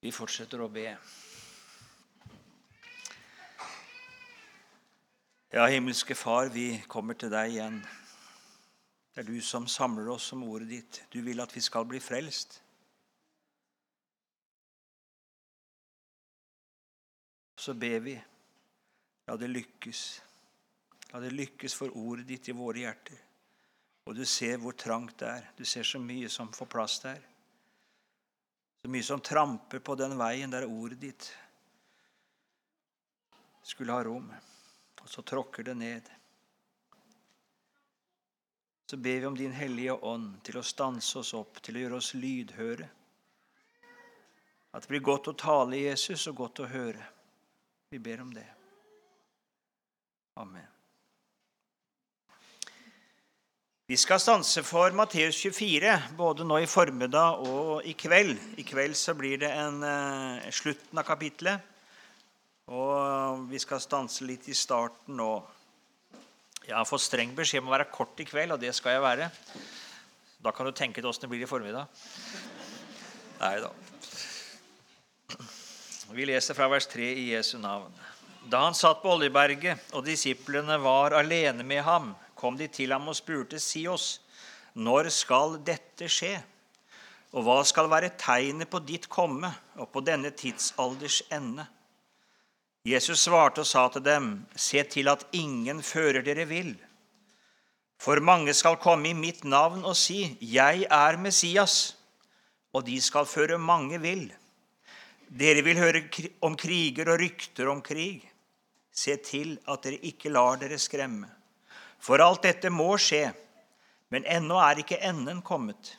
Vi fortsetter å be. Ja, himmelske Far, vi kommer til deg igjen. Det er du som samler oss om ordet ditt. Du vil at vi skal bli frelst. Så ber vi, la det lykkes. La det lykkes for ordet ditt i våre hjerter. Og du ser hvor trangt det er. Du ser så mye som får plass der. Så mye som tramper på den veien der ordet ditt skulle ha rom. Og så tråkker det ned. Så ber vi om Din Hellige Ånd til å stanse oss opp, til å gjøre oss lydhøre. At det blir godt å tale Jesus og godt å høre. Vi ber om det. Amen. Vi skal stanse for Matteus 24, både nå i formiddag og i kveld. I kveld så blir det en, eh, slutten av kapitlet. Og vi skal stanse litt i starten nå. Jeg har fått streng beskjed om å være kort i kveld, og det skal jeg være. Da kan du tenke deg åssen det blir i formiddag. Nei da. Vi leser fra vers 3 i Jesu navn. Da han satt på Oljeberget, og disiplene var alene med ham, kom de til ham og spurte, Si oss, når skal dette skje? Og hva skal være tegnet på ditt komme og på denne tidsalders ende? Jesus svarte og sa til dem, Se til at ingen fører dere vill. For mange skal komme i mitt navn og si, Jeg er Messias, og de skal føre mange vill. Dere vil høre om kriger og rykter om krig. Se til at dere ikke lar dere skremme. For alt dette må skje, men ennå er ikke enden kommet.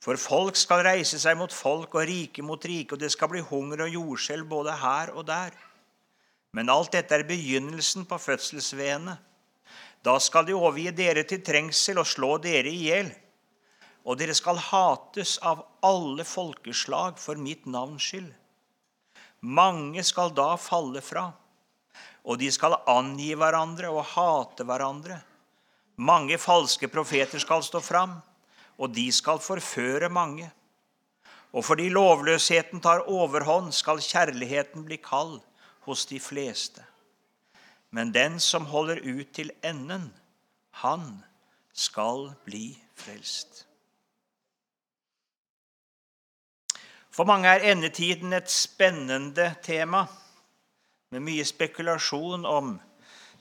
For folk skal reise seg mot folk og rike mot rike, og det skal bli hunger og jordskjelv både her og der. Men alt dette er begynnelsen på fødselsvedene. Da skal de overgi dere til trengsel og slå dere i hjel. Og dere skal hates av alle folkeslag for mitt navns skyld. Mange skal da falle fra og de skal angi hverandre og hate hverandre. Mange falske profeter skal stå fram, og de skal forføre mange. Og fordi lovløsheten tar overhånd, skal kjærligheten bli kald hos de fleste. Men den som holder ut til enden, han skal bli frelst. For mange er endetiden et spennende tema med mye spekulasjon om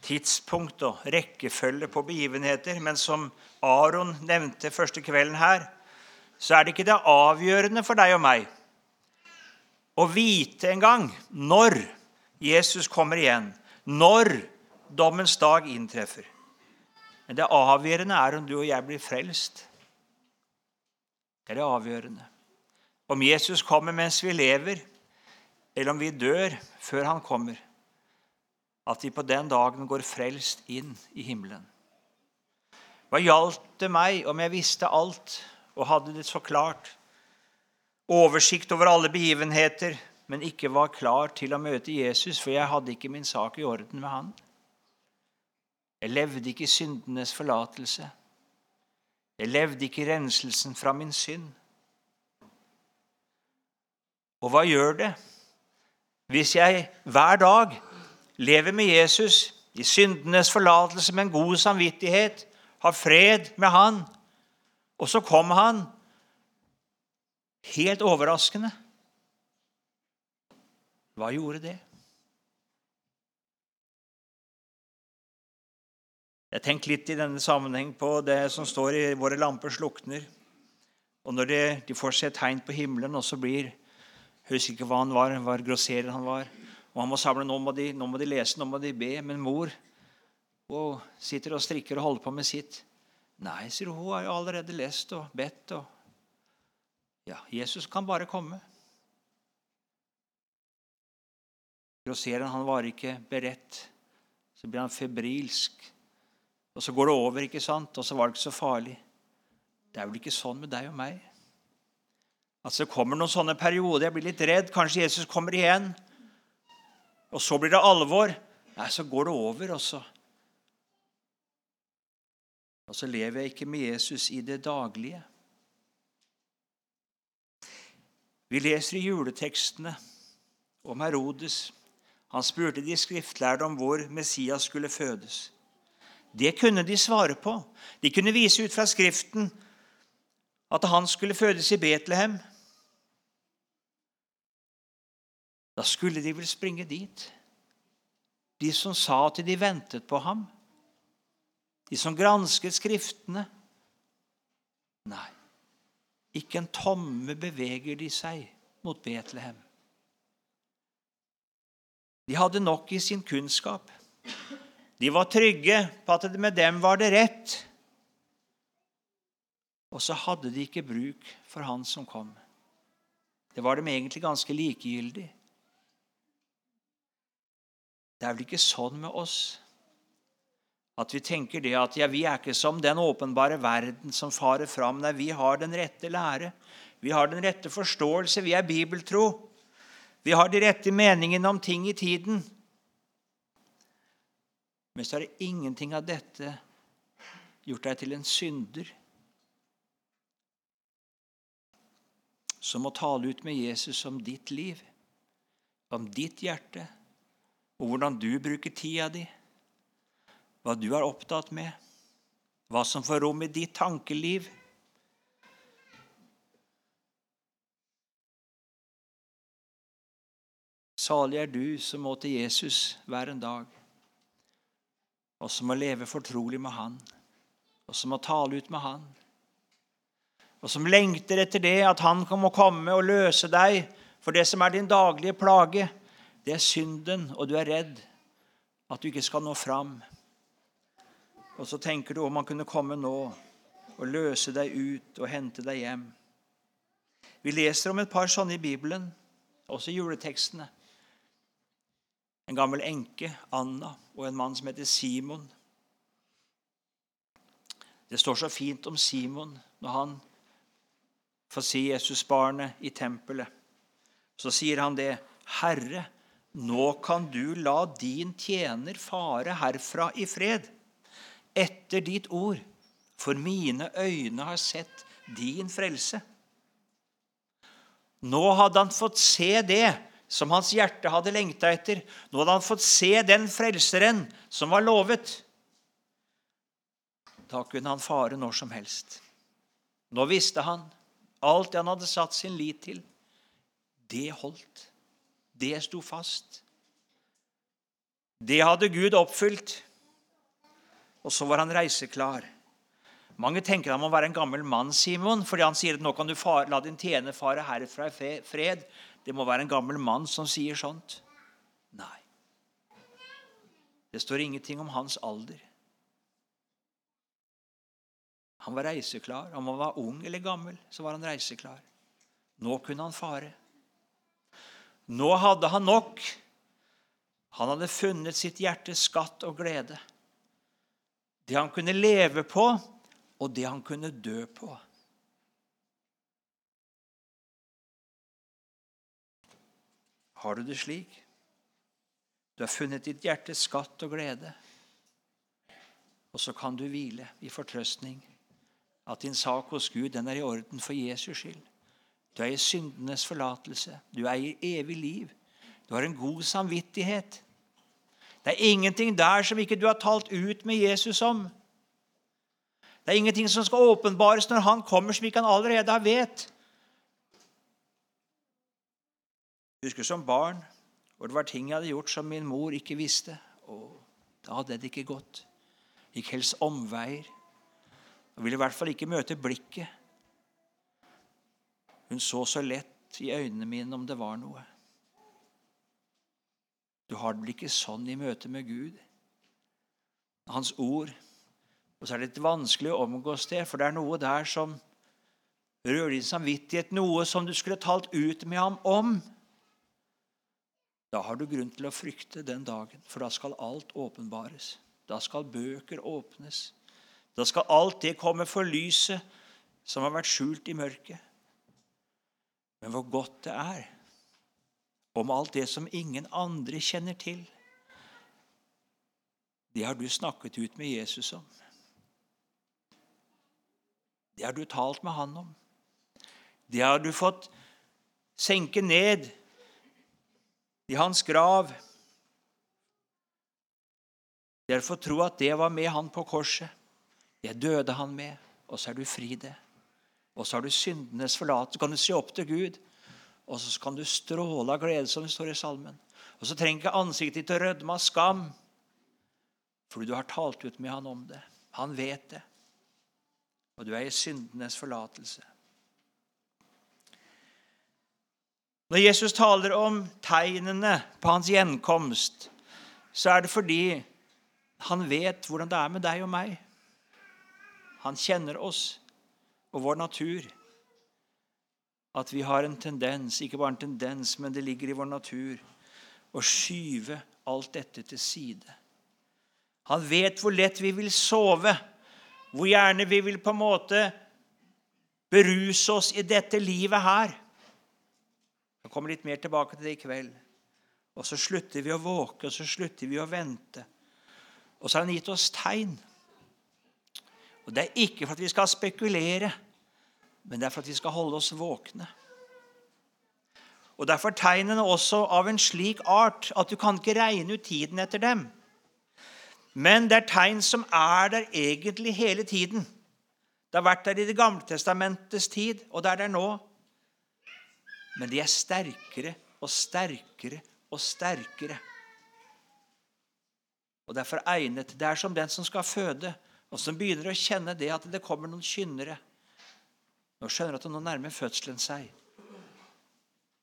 tidspunkt og rekkefølge på begivenheter. Men som Aron nevnte første kvelden her, så er det ikke det avgjørende for deg og meg å vite en gang når Jesus kommer igjen, når dommens dag inntreffer. Men det avgjørende er om du og jeg blir frelst. Det er det avgjørende. Om Jesus kommer mens vi lever, eller om vi dør før han kommer, at vi på den dagen går frelst inn i himmelen. Hva gjaldt det meg om jeg visste alt og hadde det så klart? Oversikt over alle begivenheter, men ikke var klar til å møte Jesus, for jeg hadde ikke min sak i orden med han. Jeg levde ikke i syndenes forlatelse. Jeg levde ikke i renselsen fra min synd. Og hva gjør det hvis jeg hver dag lever med Jesus i syndenes forlatelse med en god samvittighet, har fred med Han, og så kom han helt overraskende. Hva gjorde det? Jeg tenker litt i denne sammenheng på det som står i 'Våre lamper slukner'. Og når de, de får se tegn på himmelen, og så blir husker ikke hva han var, hva grosserer han var. Og han må samle, nå må, de, nå må de lese, nå må de be. Men mor hun sitter og strikker og holder på med sitt. Nei, sier hun, hun har jo allerede lest og bedt. Og... Ja, Jesus kan bare komme. Grossereren han var ikke beredt. Så blir han febrilsk. Og så går det over, ikke sant? og så var det ikke så farlig. Det er vel ikke sånn med deg og meg? Altså, det kommer noen sånne perioder. Jeg blir litt redd. Kanskje Jesus kommer igjen. Og så blir det alvor. Nei, så går det over, også. Og så lever jeg ikke med Jesus i det daglige. Vi leser i juletekstene om Herodes. Han spurte de skriftlærde om hvor Messias skulle fødes. Det kunne de svare på. De kunne vise ut fra Skriften at han skulle fødes i Betlehem. Da skulle de vel springe dit, de som sa at de ventet på ham, de som gransket Skriftene. Nei, ikke en tomme beveger de seg mot Betlehem. De hadde nok i sin kunnskap. De var trygge på at med dem var det rett. Og så hadde de ikke bruk for han som kom. Det var dem egentlig ganske likegyldig. Det er vel ikke sånn med oss at vi tenker det at ja, vi er ikke som den åpenbare verden som farer fram. Nei, vi har den rette lære. Vi har den rette forståelse. Vi er bibeltro. Vi har de rette meningene om ting i tiden. Men så det ingenting av dette gjort deg til en synder som må tale ut med Jesus om ditt liv, om ditt hjerte, og hvordan du bruker tida di, hva du er opptatt med, hva som får rom i ditt tankeliv. Salig er du som må til Jesus hver en dag, og som må leve fortrolig med Han, og som må tale ut med Han, og som lengter etter det at Han må komme og løse deg for det som er din daglige plage. Det er synden, og du er redd at du ikke skal nå fram. Og så tenker du om han kunne komme nå og løse deg ut og hente deg hjem. Vi leser om et par sånne i Bibelen, også i juletekstene en gammel enke, Anna, og en mann som heter Simon. Det står så fint om Simon når han får se Jesusbarnet i tempelet. Så sier han det. Herre, nå kan du la din tjener fare herfra i fred, etter ditt ord, for mine øyne har sett din frelse. Nå hadde han fått se det som hans hjerte hadde lengta etter. Nå hadde han fått se den frelseren som var lovet. Da kunne han fare når som helst. Nå visste han alt det han hadde satt sin lit til. Det holdt. Det sto fast. Det hadde Gud oppfylt. Og så var han reiseklar. Mange tenker han må være en gammel mann, Simon, fordi han sier at nå kan du fare, la din tjener fare herfra i fred. Det må være en gammel mann som sier sånt. Nei. Det står ingenting om hans alder. Han var reiseklar. Om han var ung eller gammel, så var han reiseklar. Nå kunne han fare. Nå hadde han nok. Han hadde funnet sitt hjertes skatt og glede. Det han kunne leve på, og det han kunne dø på. Har du det slik? Du har funnet ditt hjertes skatt og glede. Og så kan du hvile i fortrøstning at din sak hos Gud den er i orden for Jesus skyld. Du eier syndenes forlatelse. Du eier evig liv. Du har en god samvittighet. Det er ingenting der som ikke du har talt ut med Jesus om. Det er ingenting som skal åpenbares når han kommer, som ikke han allerede har vet. Jeg husker som barn hvor det var ting jeg hadde gjort som min mor ikke visste. Og da hadde det ikke gått. Gikk helst omveier. Og ville i hvert fall ikke møte blikket. Hun så så lett i øynene mine om det var noe. Du har det vel ikke sånn i møte med Gud? Hans ord. Og så er det litt vanskelig å omgås det, for det er noe der som rører din samvittighet, noe som du skulle talt ut med ham om. Da har du grunn til å frykte den dagen, for da skal alt åpenbares. Da skal bøker åpnes. Da skal alt det komme for lyset som har vært skjult i mørket. Men hvor godt det er om alt det som ingen andre kjenner til. Det har du snakket ut med Jesus om. Det har du talt med han om. Det har du fått senke ned i hans grav. Dere får tro at det var med han på korset. Det døde han med, og så er du fri det. Og så har du syndenes forlatelse. Så kan du se opp til Gud, og så kan du stråle av glede, som det står i salmen. Og så trenger ikke ansiktet ditt å rødme av skam, fordi du har talt ut med han om det. Han vet det. Og du er i syndenes forlatelse. Når Jesus taler om tegnene på hans gjenkomst, så er det fordi han vet hvordan det er med deg og meg. Han kjenner oss og vår natur. At vi har en tendens, ikke bare en tendens, men det ligger i vår natur, å skyve alt dette til side. Han vet hvor lett vi vil sove, hvor gjerne vi vil på en måte beruse oss i dette livet her. Jeg kommer litt mer tilbake til det i kveld. Og så slutter vi å våke, og så slutter vi å vente. Og så har han gitt oss tegn. Og Det er ikke for at vi skal spekulere, men det er for at vi skal holde oss våkne. Og Derfor er tegnene også av en slik art at du kan ikke regne ut tiden etter dem. Men det er tegn som er der egentlig hele tiden. Det har vært der i Det gamle testamentets tid, og det er der nå. Men de er sterkere og sterkere og sterkere. Og derfor egnet. Det er som den som skal føde og som begynner å kjenne det at det kommer noen kynnere. Nå skjønner at nå nærmer fødselen seg.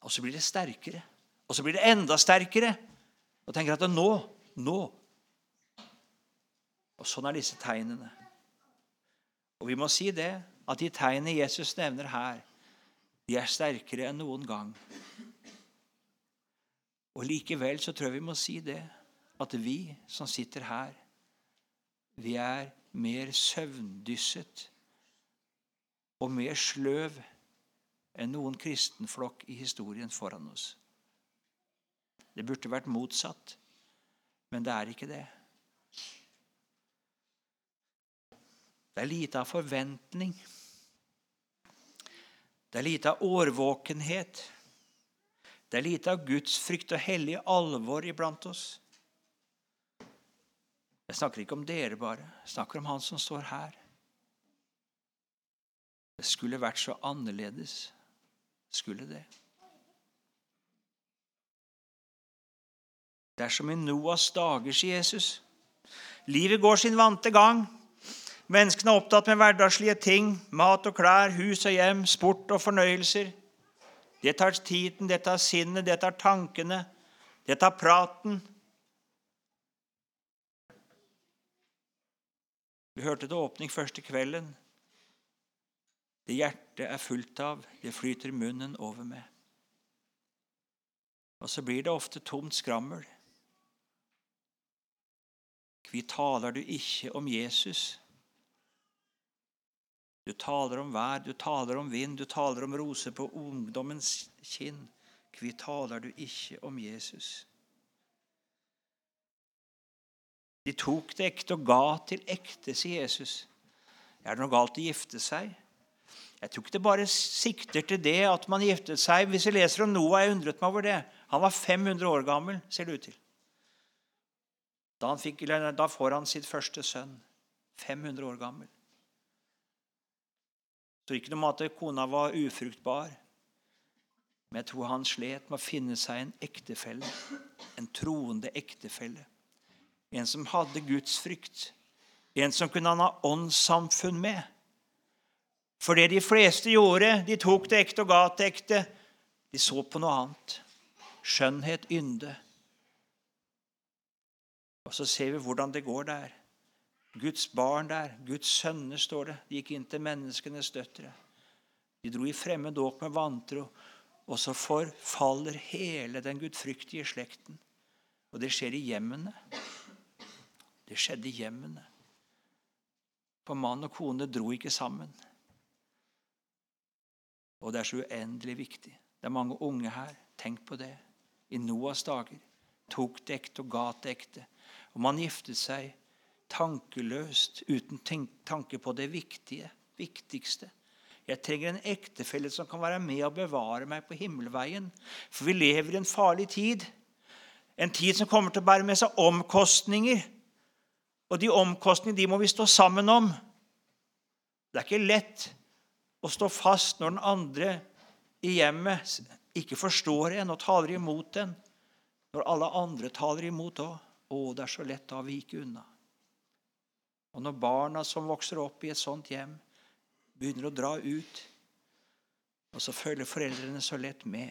Og så blir det sterkere. Og så blir det enda sterkere. Og tenker at nå, nå. Og sånn er disse tegnene. Og vi må si det, at de tegnene Jesus nevner her, de er sterkere enn noen gang. Og likevel så tror jeg vi må si det, at vi som sitter her, vi er mer søvndysset og mer sløv enn noen kristenflokk i historien foran oss. Det burde vært motsatt, men det er ikke det. Det er lite av forventning. Det er lite av årvåkenhet. Det er lite av Guds frykt og hellig alvor iblant oss. Jeg snakker ikke om dere bare. Jeg snakker om han som står her. Det skulle vært så annerledes. Skulle det. Det er som i Noas dager, sier Jesus. Livet går sin vante gang. Menneskene er opptatt med hverdagslige ting. Mat og klær, hus og hjem, sport og fornøyelser. Det tar tiden, det tar sinnet, det tar tankene, det tar praten. Vi hørte det åpning første kvelden. Det hjertet er fullt av, det flyter munnen over med. Og så blir det ofte tomt skrammel. Kvi taler du ikke om Jesus? Du taler om vær, du taler om vind, du taler om roser på ungdommens kinn. Kvi taler du ikke om Jesus? De tok det ekte og ga til ekte, sier Jesus. Er det noe galt å gifte seg? Jeg tror ikke det bare sikter til det at man giftet seg. Hvis jeg leser om Noah, jeg undret meg over det. Han var 500 år gammel, ser det ut til. Da, fikk, da får han sitt første sønn. 500 år gammel. Så ikke noe om at kona var ufruktbar. Men jeg tror han slet med å finne seg en ektefelle. En troende ektefelle. En som hadde Guds frykt. En som kunne han ha åndssamfunn med. For det de fleste gjorde, de tok det ekte og ga det ekte. De så på noe annet. Skjønnhet, ynde. Og så ser vi hvordan det går der. Guds barn der, Guds sønner, står det. De gikk inn til menneskenes døtre. De dro i fremmed åk med vantro, og så forfaller hele den gudfryktige slekten. Og det skjer i hjemmene. Det skjedde i hjemmene. For mann og kone dro ikke sammen. Og det er så uendelig viktig. Det er mange unge her. Tenk på det. I Noas dager tok det ekte og ga det ekte. Og man giftet seg tankeløst, uten tanke på det viktige, viktigste. Jeg trenger en ektefelle som kan være med og bevare meg på himmelveien. For vi lever i en farlig tid. En tid som kommer til å bære med seg omkostninger. Og de omkostningene de må vi stå sammen om. Det er ikke lett å stå fast når den andre i hjemmet ikke forstår en og taler imot en, når alle andre taler imot òg. Å, det er så lett å vike unna. Og når barna som vokser opp i et sånt hjem, begynner å dra ut, og så følger foreldrene så lett med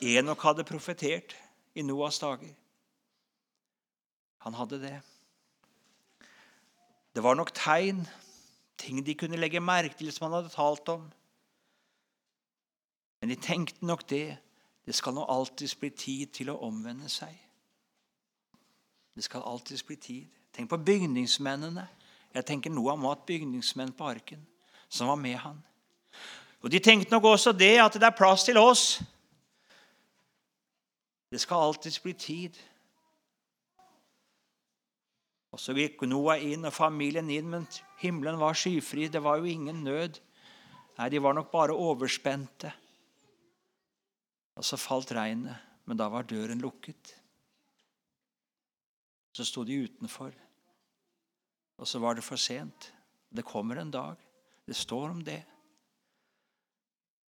Enok hadde profetert i Noas dager. Han hadde det. Det var nok tegn, ting de kunne legge merke til som han hadde talt om. Men de tenkte nok det. Det skal nå alltids bli tid til å omvende seg. Det skal alltids bli tid. Tenk på bygningsmennene. Jeg tenker Noah må ha hatt bygningsmenn på arken som var med han. Og De tenkte nok også det at det er plass til oss. Det skal alltids bli tid. Og Så gikk Noah inn og familien inn, men himmelen var skyfri. Det var jo ingen nød. Nei, de var nok bare overspente. Og så falt regnet, men da var døren lukket. Så sto de utenfor, og så var det for sent. Det kommer en dag. Det står om det.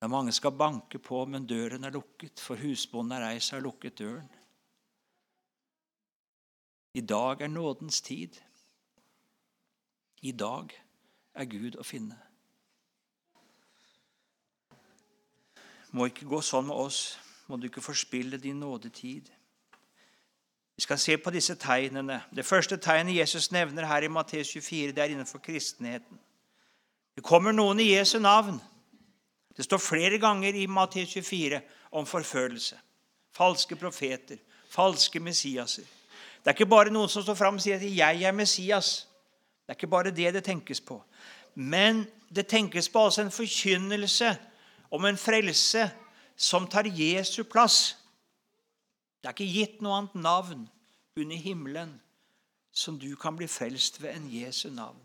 Da mange skal banke på, men døren er lukket, for husbonden har reist seg og lukket døren. I dag er nådens tid. I dag er Gud å finne. Må ikke gå sånn med oss. Må du ikke forspille din nådetid. Vi skal se på disse tegnene. Det første tegnet Jesus nevner her i Matteus 24, det er innenfor kristenheten. Det kommer noen i Jesu navn. Det står flere ganger i Matteus 24 om forfølgelse. Falske profeter, falske Messiaser. Det er ikke bare noen som står fram og sier at 'jeg er Messias'. Det er ikke bare det det tenkes på. Men det tenkes på altså en forkynnelse om en frelse som tar Jesu plass. Det er ikke gitt noe annet navn under himmelen som du kan bli frelst ved enn Jesu navn.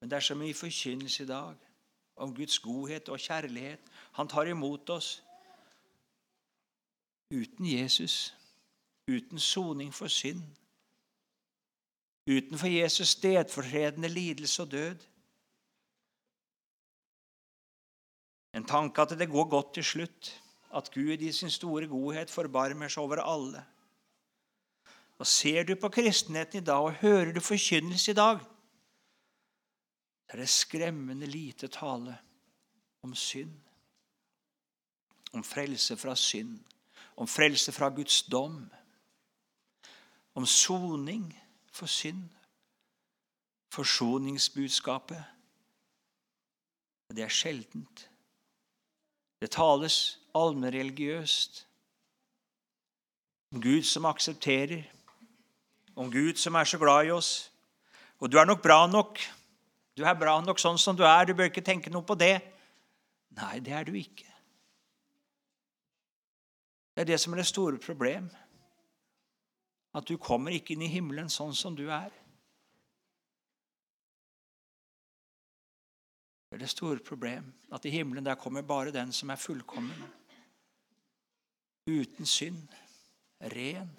Men det er så mye forkynnelse i dag om Guds godhet og kjærlighet. Han tar imot oss uten Jesus uten soning for synd, utenfor Jesus stedfortredende lidelse og død. En tanke at det går godt til slutt, at Gud i sin store godhet forbarmer seg over alle. Og Ser du på kristenheten i dag og hører du forkynnelse i dag, er det skremmende lite tale om synd, om frelse fra synd, om frelse fra Guds dom om soning for synd. Forsoningsbudskapet. Det er sjeldent. Det tales allmennreligiøst om Gud som aksepterer, om Gud som er så glad i oss. Og du er nok bra nok. Du er bra nok sånn som du er. Du bør ikke tenke noe på det. Nei, det er du ikke. Det er det som er det store problem. at du kommer ikke inn i himmelen sånn som du er. Det er det store problem, at i himmelen der kommer bare den som er fullkommen. Uten synd. Ren.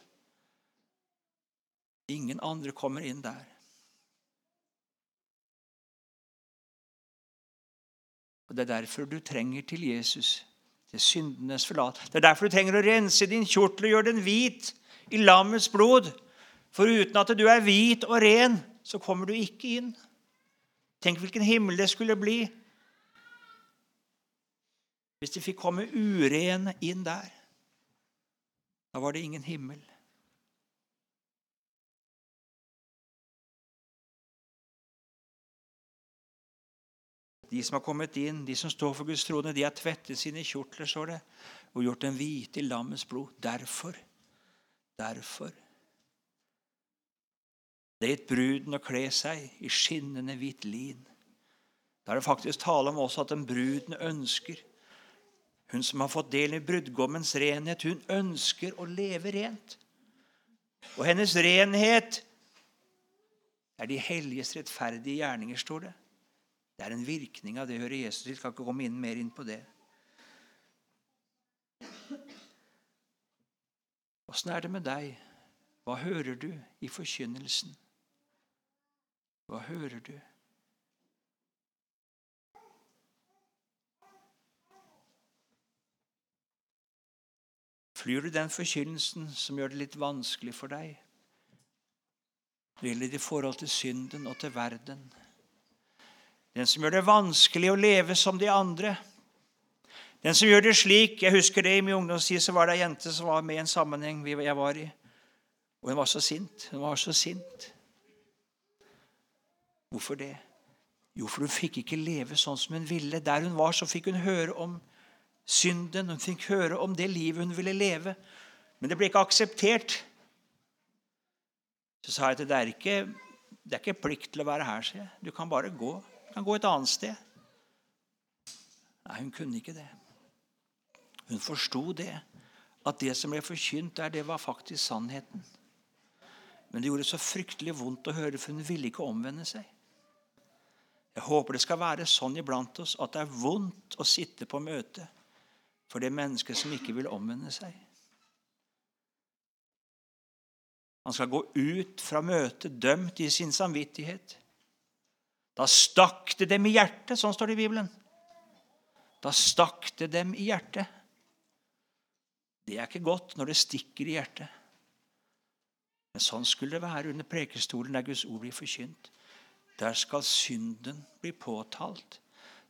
Ingen andre kommer inn der. Og Det er derfor du trenger til Jesus, til syndenes forlat. Det er derfor du trenger å rense din kjortel og gjøre den hvit i lammets blod. For uten at du er hvit og ren, så kommer du ikke inn. Tenk hvilken himmel det skulle bli hvis de fikk komme urene inn der. Da var det ingen himmel. De som har kommet inn, de som står for Guds trone, de har tvettet sine kjortler, står det, og gjort dem hvite i lammets blod. Derfor derfor. Det gitt bruden å kle seg i skinnende hvitt lin. Da er det faktisk tale om også at den bruden ønsker Hun som har fått del i brudgommens renhet, hun ønsker å leve rent. Og hennes renhet er de helliges rettferdige gjerninger, står det. Det er en virkning av det hører Jesus til. Skal ikke komme inn mer inn på det. Åssen er det med deg? Hva hører du i forkynnelsen? Hva hører du? Flyr du den forkynnelsen som gjør det litt vanskelig for deg? Det gjelder i forhold til synden og til verden. Den som gjør det vanskelig å leve som de andre. Den som gjør det slik Jeg husker det i min ungdomstid så var det ei jente som var med i en sammenheng jeg var i. Og hun var så sint. Hun var så sint. Hvorfor det? Jo, for hun fikk ikke leve sånn som hun ville. Der hun var, så fikk hun høre om synden. Hun fikk høre om det livet hun ville leve. Men det ble ikke akseptert. Så sa jeg til det er ikke, det er ikke plikt til å være her. sier jeg. Du kan bare gå. Kan gå et annet sted. Nei, hun kunne ikke det. Hun forsto det. At det som ble forkynt der, det var faktisk sannheten. Men det gjorde så fryktelig vondt å høre, for hun ville ikke omvende seg. Jeg håper det skal være sånn iblant oss at det er vondt å sitte på møte for det mennesket som ikke vil omvende seg. Han skal gå ut fra møtet dømt i sin samvittighet. Da stakk det dem i hjertet, sånn står det i Bibelen. Da stakk det dem i hjertet. Det er ikke godt når det stikker i hjertet. Men sånn skulle det være under prekestolen der Guds ord blir forkynt. Der skal synden bli påtalt.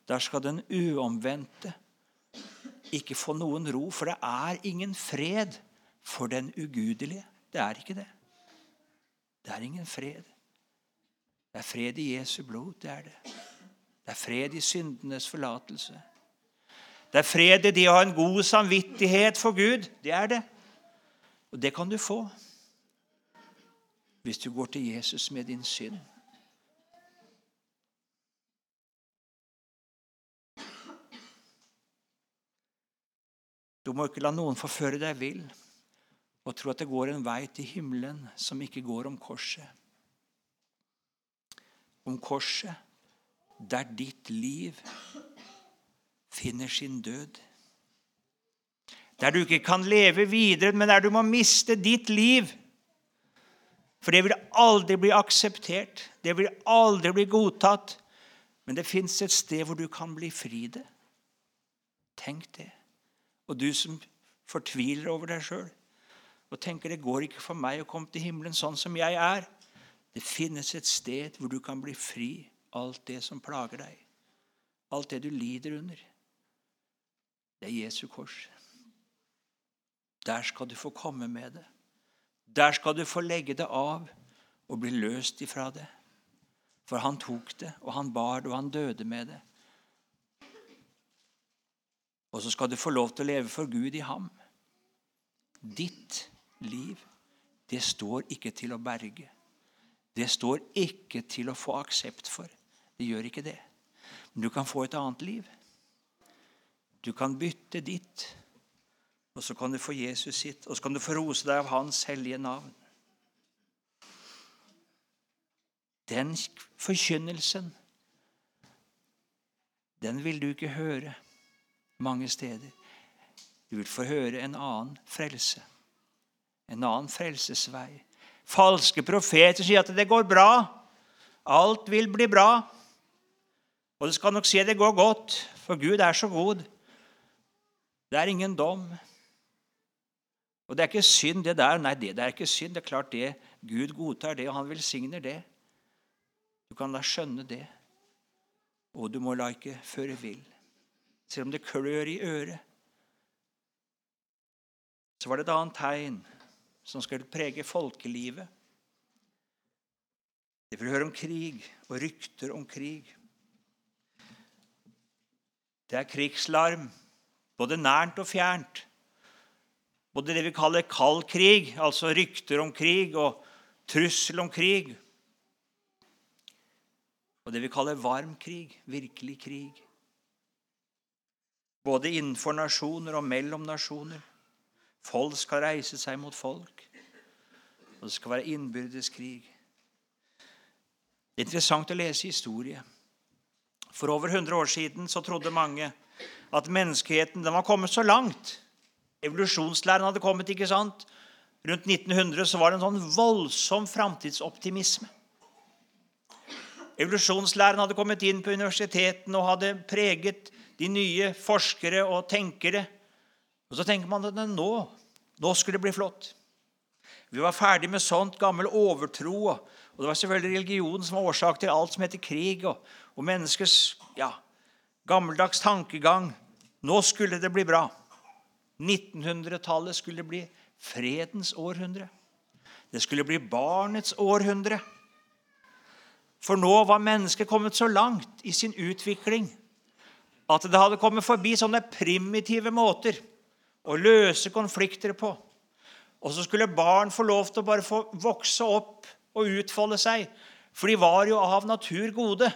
Der skal den uomvendte ikke få noen ro, for det er ingen fred for den ugudelige. Det er ikke det. Det er ingen fred. Det er fred i Jesu blod. Det er det. Det er fred i syndenes forlatelse. Det er fred i det å ha en god samvittighet for Gud. Det er det. Og det kan du få hvis du går til Jesus med din synd. Du må ikke la noen forføre deg vill og tro at det går en vei til himmelen som ikke går om korset. Om korset der ditt liv finner sin død. Der du ikke kan leve videre, men der du må miste ditt liv. For det vil aldri bli akseptert, det vil aldri bli godtatt. Men det fins et sted hvor du kan bli fri det. Tenk det. Og du som fortviler over deg sjøl og tenker det går ikke for meg å komme til himmelen sånn som jeg er. Det finnes et sted hvor du kan bli fri alt det som plager deg. Alt det du lider under. Det er Jesu kors. Der skal du få komme med det. Der skal du få legge det av og bli løst ifra det. For han tok det, og han bar det, og han døde med det. Og så skal du få lov til å leve for Gud i ham. Ditt liv, det står ikke til å berge. Det står ikke til å få aksept for. Det gjør ikke det. Men du kan få et annet liv. Du kan bytte ditt, og så kan du få Jesus sitt, og så kan du få rose deg av Hans hellige navn. Den forkynnelsen, den vil du ikke høre mange steder. Du vil få høre en annen frelse en annen frelsesvei. Falske profeter sier at det går bra. Alt vil bli bra. Og du skal nok at det går godt, for Gud er så god. Det er ingen dom. Og det er ikke synd, det der. Nei, det er ikke synd. Det er klart det. Gud godtar det, og han velsigner det. Du kan da skjønne det. Og du må la ikke føre vill. Selv om det klør i øret. Så var det et annet tegn som skulle prege folkelivet. Det vil høre om krig og rykter om krig. Det er krigslarm, både nært og fjernt. Både det vi kaller kald krig, altså rykter om krig, og trussel om krig. Og det vi kaller varm krig, virkelig krig. Både innenfor nasjoner og mellom nasjoner. Folk skal reise seg mot folk, og det skal være innbyrdes krig. Er interessant å lese historie. For over 100 år siden så trodde mange at menneskeheten den var kommet så langt. Evolusjonslæren hadde kommet. ikke sant? Rundt 1900 så var det en sånn voldsom framtidsoptimisme. Evolusjonslæren hadde kommet inn på universitetene og hadde preget de nye forskere og tenkere. Og så tenker man at nå, nå skulle det bli flott. Vi var ferdig med sånt gammel overtro. Og det var selvfølgelig religionen som var årsak til alt som heter krig, og, og menneskets ja, gammeldags tankegang. Nå skulle det bli bra. 1900-tallet skulle bli fredens århundre. Det skulle bli barnets århundre. For nå var mennesket kommet så langt i sin utvikling at det hadde kommet forbi sånne primitive måter å løse konflikter på. Og så skulle barn få lov til å bare få vokse opp og utfolde seg. For de var jo av natur gode.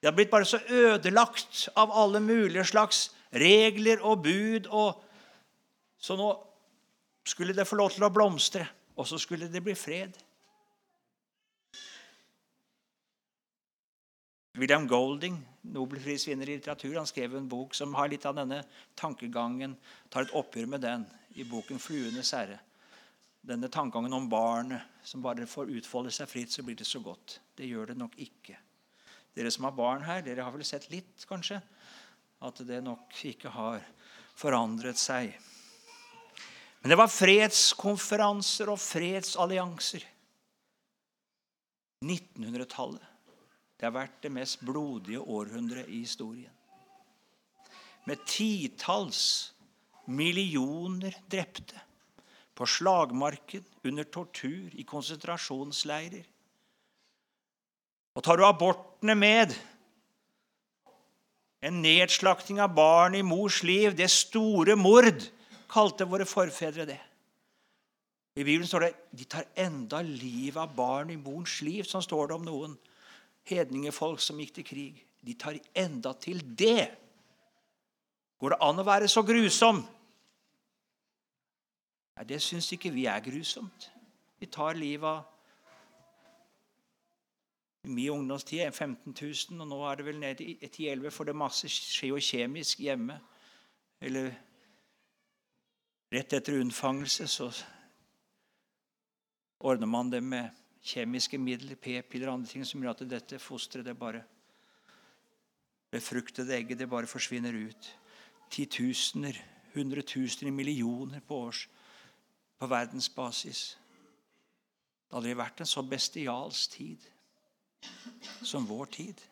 De hadde blitt bare så ødelagt av alle mulige slags regler og bud. Og så nå skulle det få lov til å blomstre, og så skulle det bli fred. William Golding, nobelprisvinner i litteratur, han skrev en bok som har litt av denne tankegangen, tar et oppgjør med den i boken 'Fluenes herre'. Denne tankegangen om barnet som bare får utfolde seg fritt, så blir det så godt. Det gjør det nok ikke. Dere som har barn her, dere har vel sett litt, kanskje, at det nok ikke har forandret seg. Men det var fredskonferanser og fredsallianser. 1900-tallet det har vært det mest blodige århundret i historien. Med titalls millioner drepte på slagmarken, under tortur, i konsentrasjonsleirer. Og tar du abortene med, en nedslakting av barn i mors liv, det store mord, kalte våre forfedre det. I Bibelen står det de tar enda livet av barn i mors liv. som står det om noen hedningefolk som gikk til krig. De tar enda til det. Går det an å være så grusom? Nei, det syns ikke vi er grusomt. Vi tar livet av I min ungdomstid 15 000, og nå er det vel ned til 10-11, for det masse skjer jo kjemisk hjemme. Eller rett etter unnfangelse så ordner man det med kjemiske midler, p-piller og andre ting som gjør at dette fosteret det bare Befruktede egget det bare forsvinner ut. Titusener, hundretusener, millioner på års på verdensbasis. Det har aldri vært en så bestialsk tid som vår tid.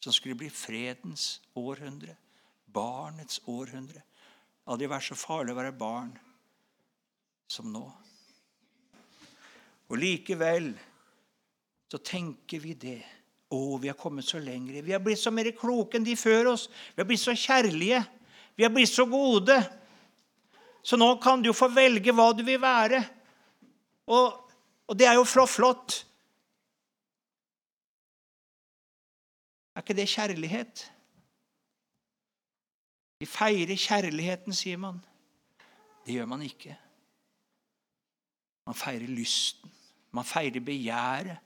Som skulle bli fredens århundre, barnets århundre. Det har aldri vært så farlig å være barn som nå. Og likevel så tenker vi det. Å, vi har kommet så lengre. Vi har blitt så mer kloke enn de før oss. Vi har blitt så kjærlige. Vi har blitt så gode. Så nå kan du jo få velge hva du vil være. Og, og det er jo flott. Er ikke det kjærlighet? Vi feirer kjærligheten, sier man. Det gjør man ikke. Man feirer lysten. Man feirer begjæret.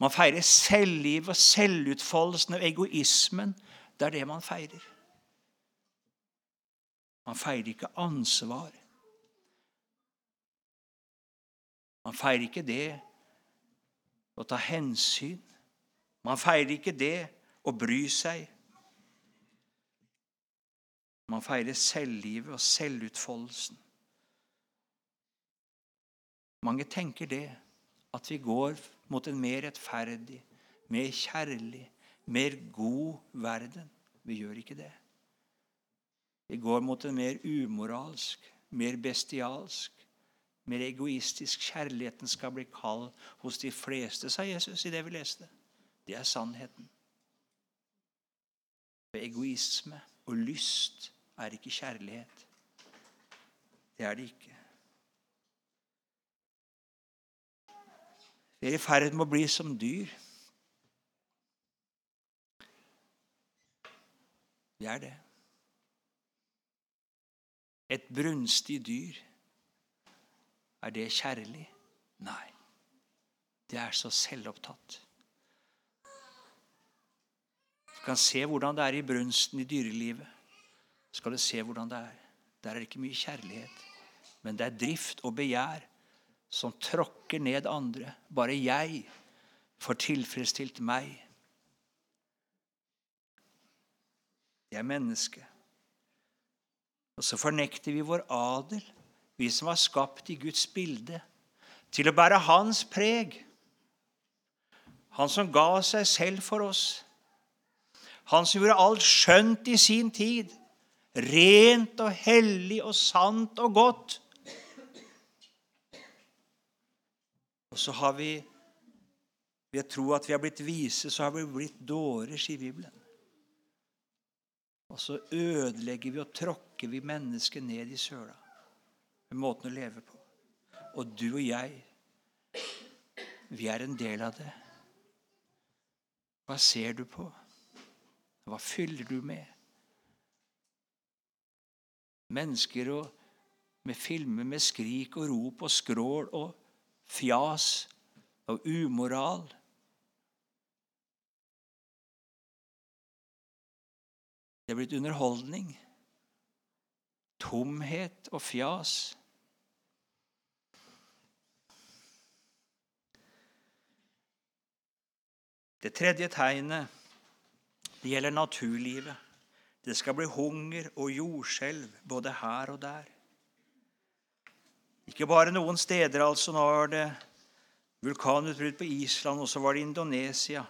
Man feirer selvlivet og selvutfoldelsen og egoismen. Det er det man feirer. Man feirer ikke ansvar. Man feirer ikke det å ta hensyn. Man feirer ikke det å bry seg. Man feirer selvlivet og selvutfoldelsen. Mange tenker det at vi går mot en mer rettferdig, mer kjærlig, mer god verden. Vi gjør ikke det. Vi går mot en mer umoralsk, mer bestialsk, mer egoistisk. Kjærligheten skal bli kald hos de fleste, sa Jesus i det vi leste. Det er sannheten. Egoisme og lyst er ikke kjærlighet. Det er det ikke. Vi er i ferd med å bli som dyr. Vi er det. Et brunstig dyr. Er det kjærlig? Nei. Det er så selvopptatt. Du kan se hvordan det er i brunsten i dyrelivet. skal du se hvordan det er. Der er det ikke mye kjærlighet, men det er drift og begjær som tråkker ned andre. Bare jeg får tilfredsstilt meg. Det er mennesket. Og så fornekter vi vår adel, vi som var skapt i Guds bilde, til å bære Hans preg. Han som ga seg selv for oss. Han som gjorde alt skjønt i sin tid. Rent og hellig og sant og godt. Og så har vi ved tro at vi har blitt vise, så har vi blitt dårer, sier Bibelen. Og så ødelegger vi og tråkker vi mennesket ned i søla med måten å leve på. Og du og jeg, vi er en del av det. Hva ser du på? Hva fyller du med? Mennesker og, med filmer med skrik og rop og skrål og fjas og umoral. Det er blitt underholdning, tomhet og fjas. Det tredje tegnet det gjelder naturlivet. Det skal bli hunger og jordskjelv både her og der. Ikke bare noen steder, altså. Nå var det vulkanutbrudd på Island, og så var det Indonesia.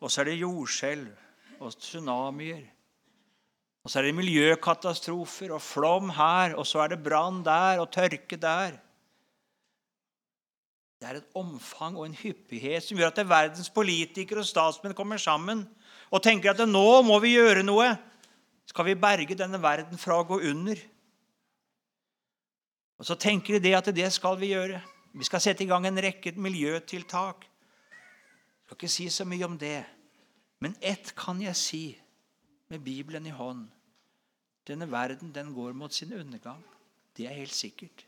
Og så er det jordskjelv og tsunamier. Og så er det miljøkatastrofer og flom her, og så er det brann der og tørke der. Det er et omfang og en hyppighet som gjør at verdens politikere og statsmenn kommer sammen og tenker at nå må vi gjøre noe. Skal vi berge denne verden fra å gå under? Og Så tenker de at det skal vi gjøre. Vi skal sette i gang en rekke miljøtiltak. Jeg skal ikke si så mye om det. Men ett kan jeg si med Bibelen i hånd. Denne verden den går mot sin undergang. Det er helt sikkert.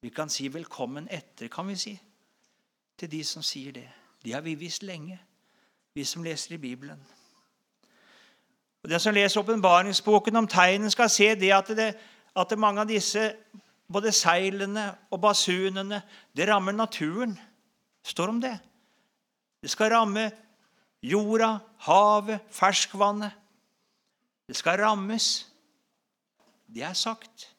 Vi kan si 'velkommen etter', kan vi si, til de som sier det. Det har vi visst lenge, vi som leser i Bibelen. Og Den som leser åpenbaringsboken om tegnen, skal se det at, det at mange av disse, både seilene og basunene, det rammer naturen. Står om det. Det skal ramme jorda, havet, ferskvannet. Det skal rammes. Det er sagt.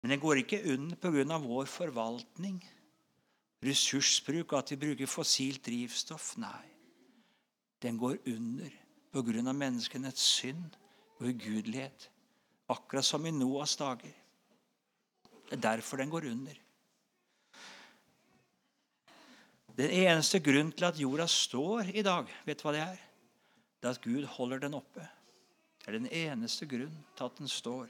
Men det går ikke under pga. vår forvaltning, ressursbruk, at vi bruker fossilt drivstoff. Nei, den går under pga. menneskenes synd og ugudelighet, akkurat som i Noas dager. Det er derfor den går under. Den eneste grunnen til at jorda står i dag, vet du hva det er? Det er at Gud holder den oppe. Det er den eneste grunnen til at den står.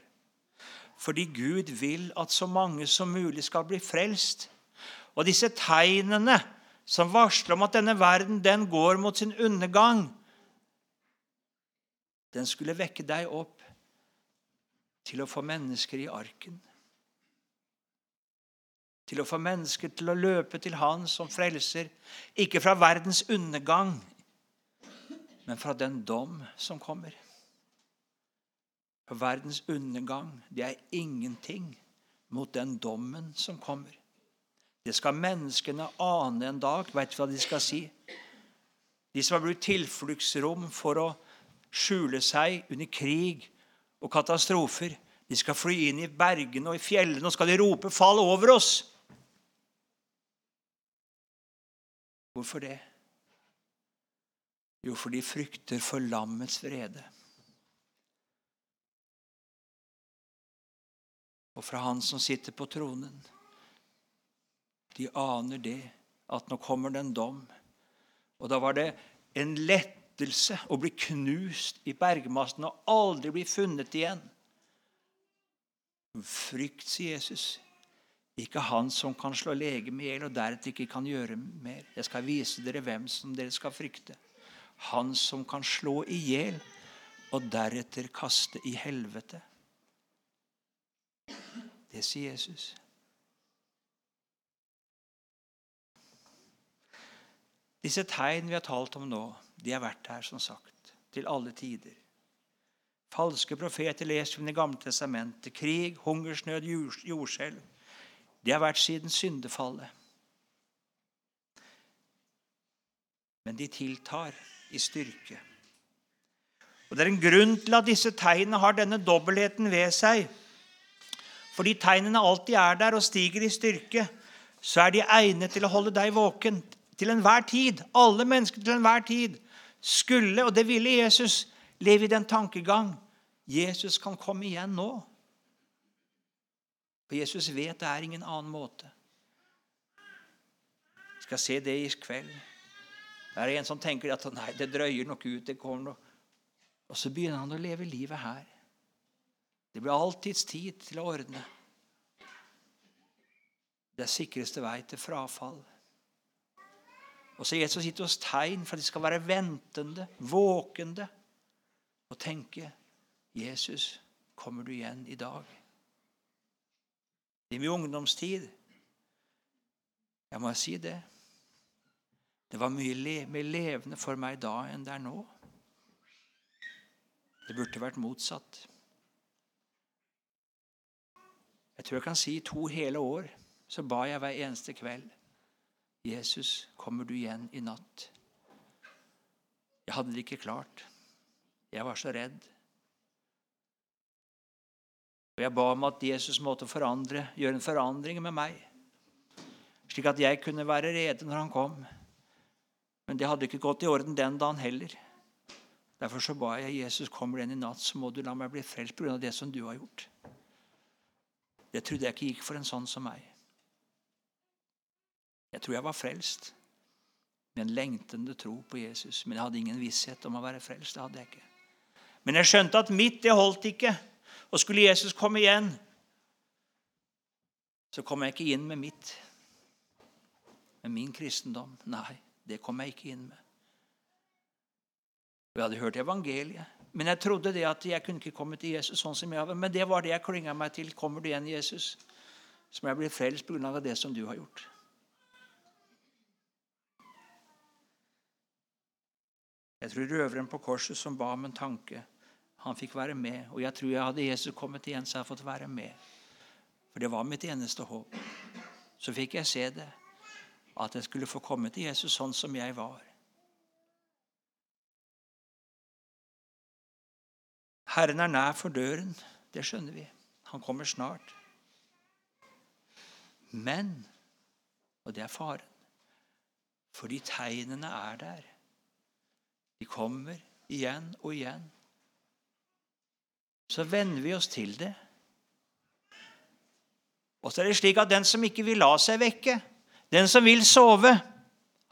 Fordi Gud vil at så mange som mulig skal bli frelst. Og disse tegnene som varsler om at denne verden den går mot sin undergang, den skulle vekke deg opp til å få mennesker i arken. Til å få mennesker til å løpe til Han som frelser, ikke fra verdens undergang, men fra den dom som kommer. For verdens undergang, det er ingenting mot den dommen som kommer. Det skal menneskene ane en dag. Vet du hva de skal si? De som har blitt tilfluktsrom for å skjule seg under krig og katastrofer, de skal fly inn i bergene og i fjellene og skal de rope 'Fall over oss'. Hvorfor det? Jo, for de frykter for lammets vrede. Og fra Han som sitter på tronen. De aner det, at nå kommer det en dom. Og da var det en lettelse og bli knust i bergmassen og aldri bli funnet igjen. Frykt, sier Jesus. Ikke han som kan slå legemet i hjel og deretter ikke kan gjøre mer. Jeg skal vise dere hvem som dere skal frykte. Han som kan slå i hjel og deretter kaste i helvete. Det sier Jesus. Disse tegn vi har talt om nå, de har vært her, som sagt, til alle tider. Falske profeter leser vi i Det gamle testamentet. Krig, hungersnød, jordskjelv. De har vært siden syndefallet. Men de tiltar i styrke. Og Det er en grunn til at disse tegnene har denne dobbeltheten ved seg. Fordi tegnene alltid er der og stiger i styrke, så er de egnet til å holde deg våken til enhver tid. Alle mennesker til enhver tid skulle, og det ville Jesus, leve i den tankegang Jesus kan komme igjen nå. For Jesus vet det er ingen annen måte. Vi skal se det i kveld. Det er en som tenker at nei, det drøyer nok ut. det kommer nok. Og så begynner han å leve livet her. Det blir alltids tid til å ordne. Det er sikreste vei til frafall. Og så Jesus gitt oss tegn for at de skal være ventende, våkende og tenke Jesus, kommer du igjen i dag? I min ungdomstid Jeg må si det. Det var mye mer levende for meg da enn det er nå. Det burde vært motsatt. Jeg tror jeg kan si to hele år så ba jeg hver eneste kveld Jesus, kommer du igjen i natt? Jeg hadde det ikke klart. Jeg var så redd. Og jeg ba om at Jesus måtte forandre, gjøre en forandring med meg, slik at jeg kunne være rede når han kom. Men det hadde ikke gått i orden den dagen heller. Derfor så ba jeg Jesus kommer du igjen i natt, så må du la meg bli frelst pga. det som du har gjort. Det trodde jeg ikke gikk for en sånn som meg. Jeg tror jeg var frelst med en lengtende tro på Jesus. Men jeg hadde ingen visshet om å være frelst. det hadde jeg ikke. Men jeg skjønte at mitt det holdt ikke. Og skulle Jesus komme igjen, så kom jeg ikke inn med mitt. Med min kristendom. Nei, det kom jeg ikke inn med. Jeg hadde hørt evangeliet. Men jeg trodde det at jeg kunne ikke komme til Jesus sånn som jeg var. Men det var det jeg klynga meg til. Kommer du igjen, Jesus? Så må jeg bli frelst pga. det som du har gjort. Jeg tror røveren på korset som ba om en tanke, han fikk være med. Og jeg tror jeg hadde Jesus kommet igjen, så jeg hadde fått være med. For det var mitt eneste håp. Så fikk jeg se det, at jeg skulle få komme til Jesus sånn som jeg var. Herren er nær for døren. Det skjønner vi. Han kommer snart. Men, og det er faren, fordi tegnene er der. De kommer igjen og igjen. Så venner vi oss til det. Og så er det slik at den som ikke vil la seg vekke, den som vil sove,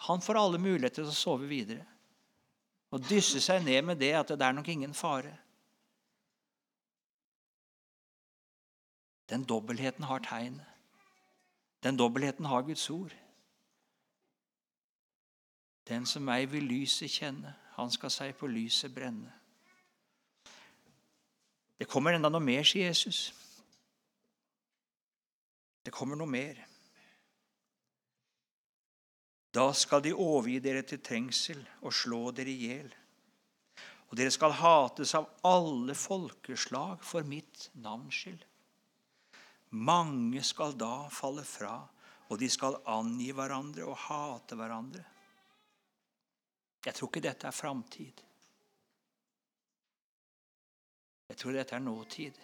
han får alle muligheter til å sove videre. Og dysse seg ned med det at det er nok ingen fare. Den dobbeltheten har tegnet. Den dobbeltheten har Guds ord. Den som meg vil lyset kjenne, han skal seg på lyset brenne. Det kommer enda noe mer, sier Jesus. Det kommer noe mer. Da skal de overgi dere til trengsel og slå dere i hjel. Og dere skal hates av alle folkeslag for mitt navns skyld. Mange skal da falle fra, og de skal angi hverandre og hate hverandre. Jeg tror ikke dette er framtid. Jeg tror dette er nåtid.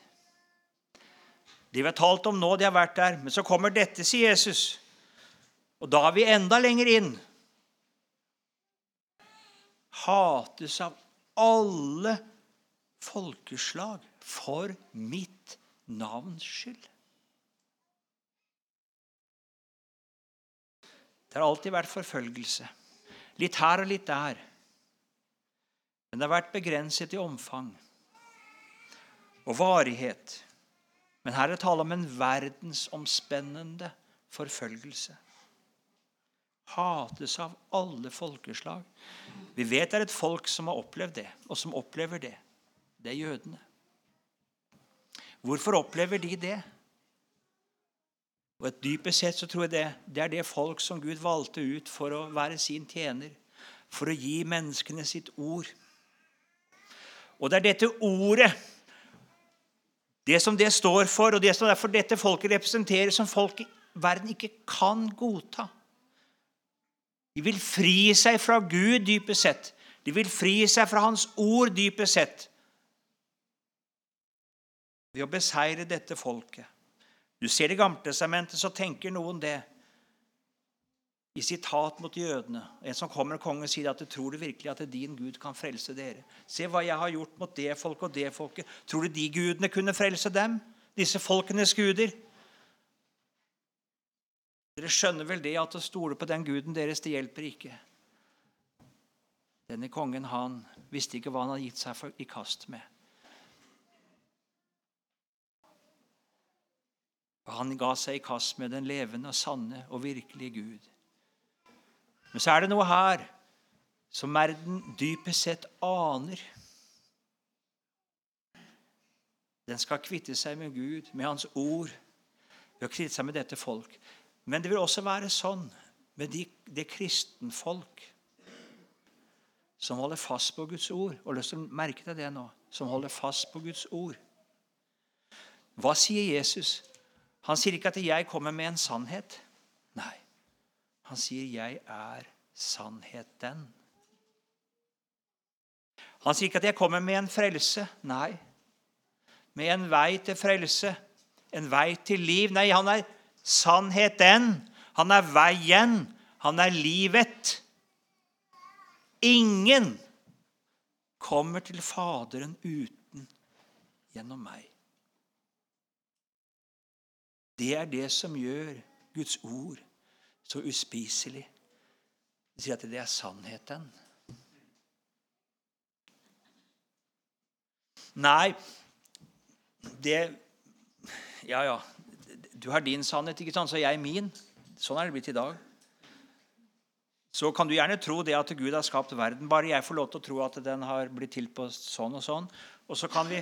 Det vi har talt om nå, det har vært der. Men så kommer dette, sier Jesus. Og da er vi enda lenger inn. Hates av alle folkeslag for mitt navns skyld. Det har alltid vært forfølgelse. Litt her og litt der. Men det har vært begrenset i omfang og varighet. Men her er det tale om en verdensomspennende forfølgelse. Hates av alle folkeslag. Vi vet det er et folk som har opplevd det, og som opplever det. Det er jødene. Hvorfor opplever de det? Og et Dypest sett så tror jeg det, det er det folk som Gud valgte ut for å være sin tjener. For å gi menneskene sitt ord. Og det er dette ordet, det som det står for, og det som derfor dette folket representerer, som folk i verden ikke kan godta. De vil fri seg fra Gud, dypest sett. De vil fri seg fra Hans ord, dypest sett, ved å beseire dette folket. Du ser Det gamle testamentet, så tenker noen det i sitat mot jødene. En som kommer kongen sier at tror du virkelig at din Gud kan frelse dere? Se hva jeg har gjort mot det folket og det folket. Tror du de gudene kunne frelse dem? Disse folkenes guder? Dere skjønner vel det at å stole på den guden deres, det hjelper ikke. Denne kongen han visste ikke hva han hadde gitt seg i kast med. Han ga seg i kast med den levende og sanne og virkelige Gud. Men så er det noe her som verden dypest sett aner. Den skal kvitte seg med Gud, med Hans ord, ved å kvitte seg med dette folk. Men det vil også være sånn med de, det kristenfolk som holder fast på Guds ord. Og lyst til å merke deg det nå. Som holder fast på Guds ord. Hva sier Jesus? Han sier ikke at 'jeg kommer med en sannhet'. Nei. Han sier 'jeg er sannheten'. Han sier ikke at 'jeg kommer med en frelse'. Nei. Med en vei til frelse. En vei til liv. Nei, han er sannheten. Han er veien. Han er livet. Ingen kommer til Faderen uten gjennom meg. Det er det som gjør Guds ord så uspiselig. De sier at det er sannheten. Nei, det Ja, ja. Du har din sannhet, ikke sant? så jeg min. Sånn er det blitt i dag. Så kan du gjerne tro det at Gud har skapt verden. Bare jeg får lov til å tro at den har blitt til på sånn og sånn. Og så kan vi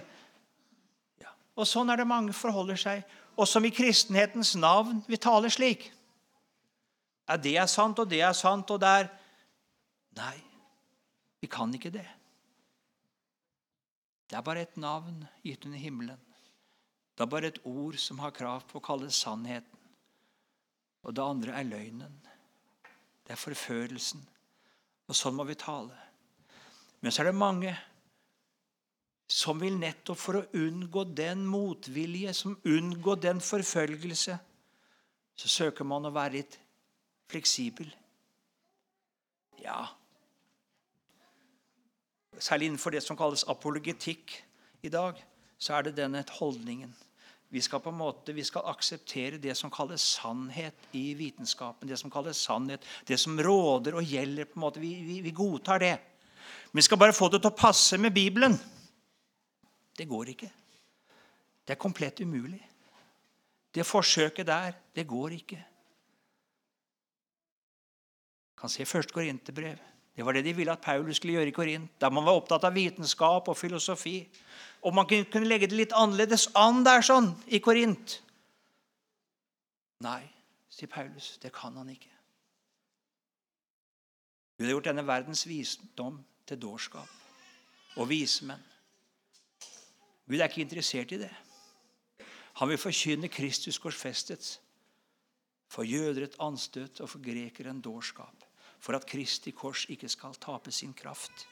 ja. Og sånn er det mange forholder seg. Og som i kristenhetens navn vi taler slik. Ja, det er sant, og det er sant, og det er Nei, vi kan ikke det. Det er bare et navn gitt under himmelen. Det er bare et ord som har krav på å kalles sannheten. Og det andre er løgnen. Det er forførelsen. Og sånn må vi tale. Men så er det mange som vil nettopp for å unngå den motvilje, som unngå den forfølgelse, så søker man å være litt fleksibel. Ja Særlig innenfor det som kalles apologetikk i dag, så er det denne holdningen. Vi skal på en måte, vi skal akseptere det som kalles sannhet i vitenskapen. Det som kalles sannhet, det som råder og gjelder. på en måte, Vi, vi, vi godtar det. Men vi skal bare få det til å passe med Bibelen. Det går ikke. Det er komplett umulig. Det forsøket der, det går ikke kan se først Korinterbrev. Det var det de ville at Paulus skulle gjøre i Korint. Der man var opptatt av vitenskap og filosofi. Og man kunne legge det litt annerledes an der sånn i Korint. Nei, sier Paulus, det kan han ikke. Gud har gjort denne verdens visdom til dårskap og vismenn. Gud er ikke interessert i det. Han vil forkynne Kristus korsfestet. For jøder et anstøt og for grekere en dårskap for at Kristi kors ikke skal tape sin kraft.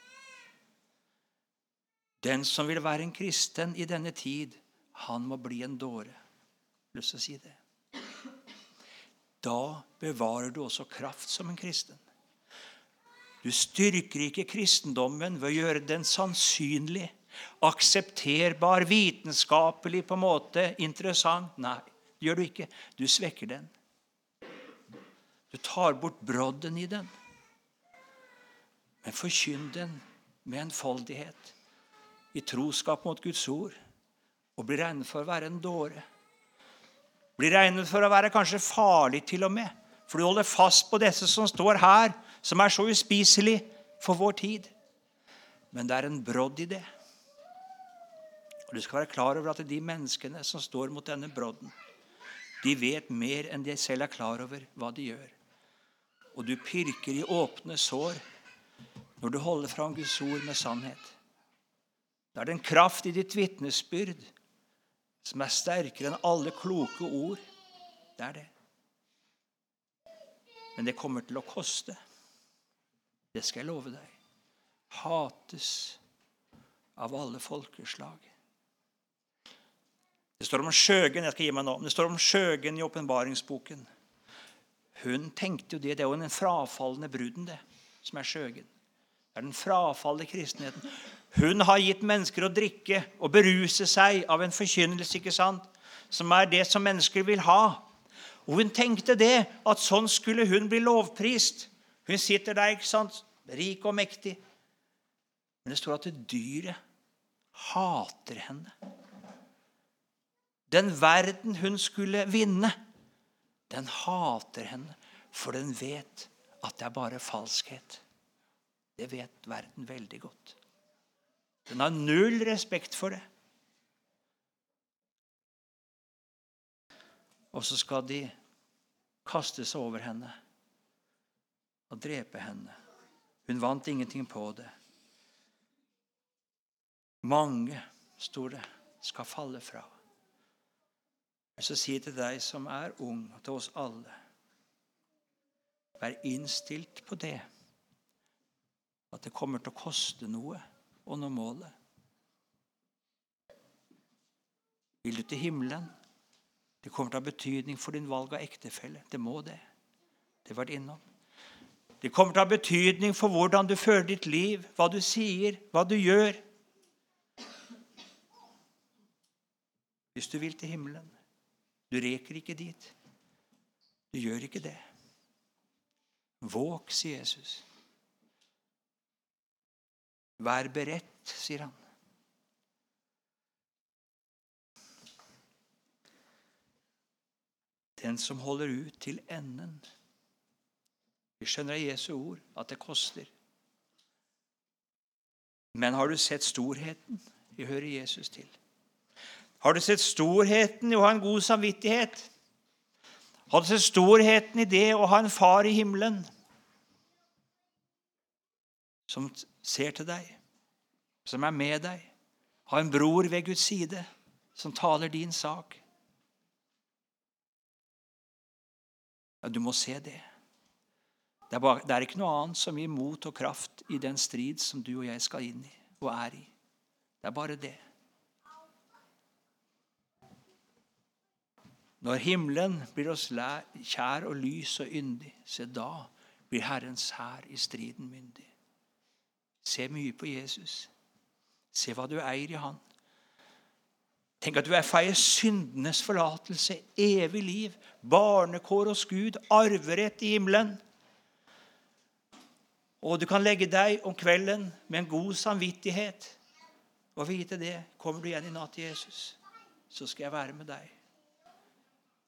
Den som vil være en kristen i denne tid, han må bli en dåre. Lyst til å si det. Da bevarer du også kraft som en kristen. Du styrker ikke kristendommen ved å gjøre den sannsynlig, aksepterbar, vitenskapelig på en måte interessant. Nei, det gjør du ikke. Du svekker den. Du tar bort brodden i den. Men forkynn den med enfoldighet, i troskap mot Guds ord, og bli regnet for å være en dåre. Bli regnet for å være kanskje farlig til og med, for du holder fast på disse som står her, som er så uspiselig for vår tid. Men det er en brodd i det. Du skal være klar over at de menneskene som står mot denne brodden, De vet mer enn de selv er klar over hva de gjør. Og du pirker i åpne sår når du holder fram Guds ord med sannhet. Da er det en kraft i ditt vitnesbyrd som er sterkere enn alle kloke ord. Det er det. Men det kommer til å koste. Det skal jeg love deg. Hates av alle folkeslag. Det står om Skjøgen jeg skal gi meg nå, det står om Skjøgen i åpenbaringsboken. Hun tenkte jo det. Det er jo den frafalne bruden, det, som er Skjøgen. Det er den frafalne kristenheten. Hun har gitt mennesker å drikke og beruse seg av en forkynnelse ikke sant? som er det som mennesker vil ha. Og hun tenkte det, at sånn skulle hun bli lovprist. Hun sitter der, ikke sant, rik og mektig. Men det står at dyret hater henne. Den verden hun skulle vinne, den hater henne, for den vet at det er bare falskhet. Det vet verden veldig godt. Den har null respekt for det. Og så skal de kaste seg over henne og drepe henne. Hun vant ingenting på det. Mange, står det, skal falle fra. Jeg vil si til deg som er ung, og til oss alle Vær innstilt på det at det kommer til å koste noe å nå målet. Vil du til himmelen? Det kommer til å ha betydning for din valg av ektefelle. Det må det. Det var det innom. Det kommer til å ha betydning for hvordan du fører ditt liv, hva du sier, hva du gjør. Hvis du vil til himmelen. Du reker ikke dit. Du gjør ikke det. Våg, sier Jesus. Vær beredt, sier han. Den som holder ut til enden. Vi skjønner av Jesu ord at det koster. Men har du sett storheten Vi hører Jesus til? Har du sett storheten i å ha en god samvittighet? Har du sett storheten i det å ha en far i himmelen som ser til deg, som er med deg. Ha en bror ved Guds side som taler din sak. Ja, du må se det. Det er, bare, det er, ikke noe annet som gir mot og kraft i den strid som du og jeg skal inn i og er i. Det er bare det. Når himmelen blir oss kjær og lys og yndig, se da blir Herrens hær i striden myndig. Se mye på Jesus. Se hva du eier i Han. Tenk at du er feier syndenes forlatelse, evig liv, barnekår hos Gud, arverett i himmelen. Og du kan legge deg om kvelden med en god samvittighet og vite det. Kommer du igjen i natt til Jesus, så skal jeg være med deg.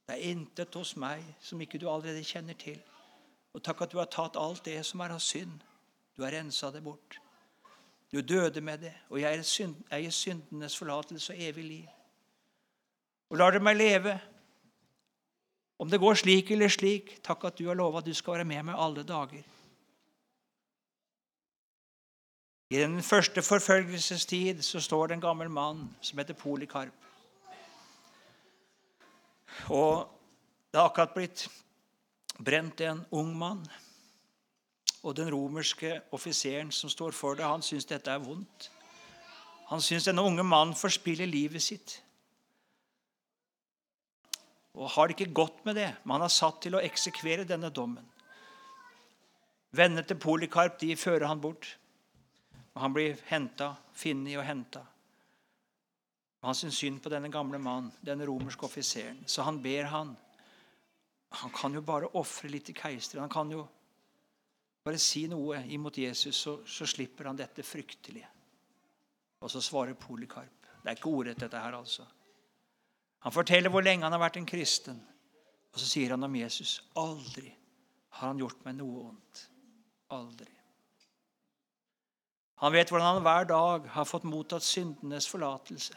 Det er intet hos meg som ikke du allerede kjenner til. Og takk at du har tatt alt det som er av synd. Du har rensa det bort. Du døde med det, og jeg eier syndenes forlatelse og evig liv. Og lar du meg leve. Om det går slik eller slik, takk at du har lova at du skal være med meg alle dager. I den første forfølgelsestid så står det en gammel mann som heter Polikarp. Og det har akkurat blitt brent en ung mann. Og den romerske offiseren som står for det, han syns dette er vondt. Han syns denne unge mannen forspiller livet sitt. Og har det ikke godt med det, men han er satt til å eksekvere denne dommen. Vennene til Polikarp de fører han bort. Og han blir henta, funnet og henta. Han syns synd på denne gamle mannen, denne romerske offiseren. Så han ber han. Han kan jo bare ofre litt til keiseren. Han kan jo bare si noe imot Jesus, så, så slipper han dette fryktelige. Og så svarer Polikarp. Det er ikke ordrett, dette her, altså. Han forteller hvor lenge han har vært en kristen. Og så sier han om Jesus aldri har han gjort meg noe vondt. Aldri. Han vet hvordan han hver dag har fått mottatt syndenes forlatelse.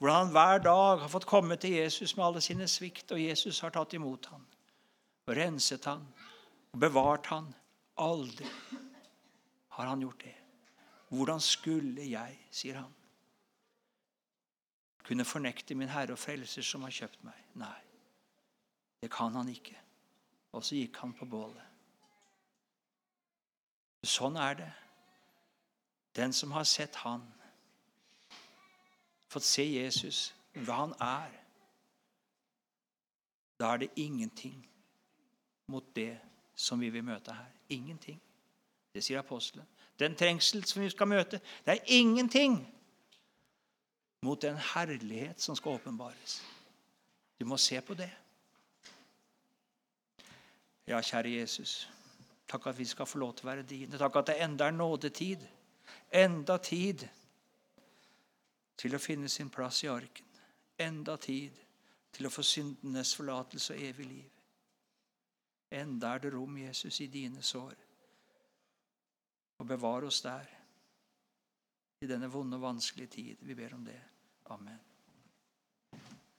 Hvordan han hver dag har fått komme til Jesus med alle sine svikt, og Jesus har tatt imot ham og renset ham og bevart ham. Aldri har han gjort det. Hvordan skulle jeg, sier han, kunne fornekte min Herre og Frelser som har kjøpt meg? Nei, det kan han ikke. Og så gikk han på bålet. Sånn er det. Den som har sett Han, fått se Jesus, hva han er, da er det ingenting mot det som vi vil møte her. Ingenting. Det sier apostelen. Den trengsel som vi skal møte, det er ingenting mot den herlighet som skal åpenbares. Du må se på det. Ja, kjære Jesus, takk at vi skal få lov til å være dine. Takk at det enda er nådetid. Enda tid til å finne sin plass i arken. Enda tid til å få syndenes forlatelse og evig liv. Enda er det rom, Jesus, i dine sår. Og bevar oss der i denne vonde og vanskelige tid. Vi ber om det. Amen.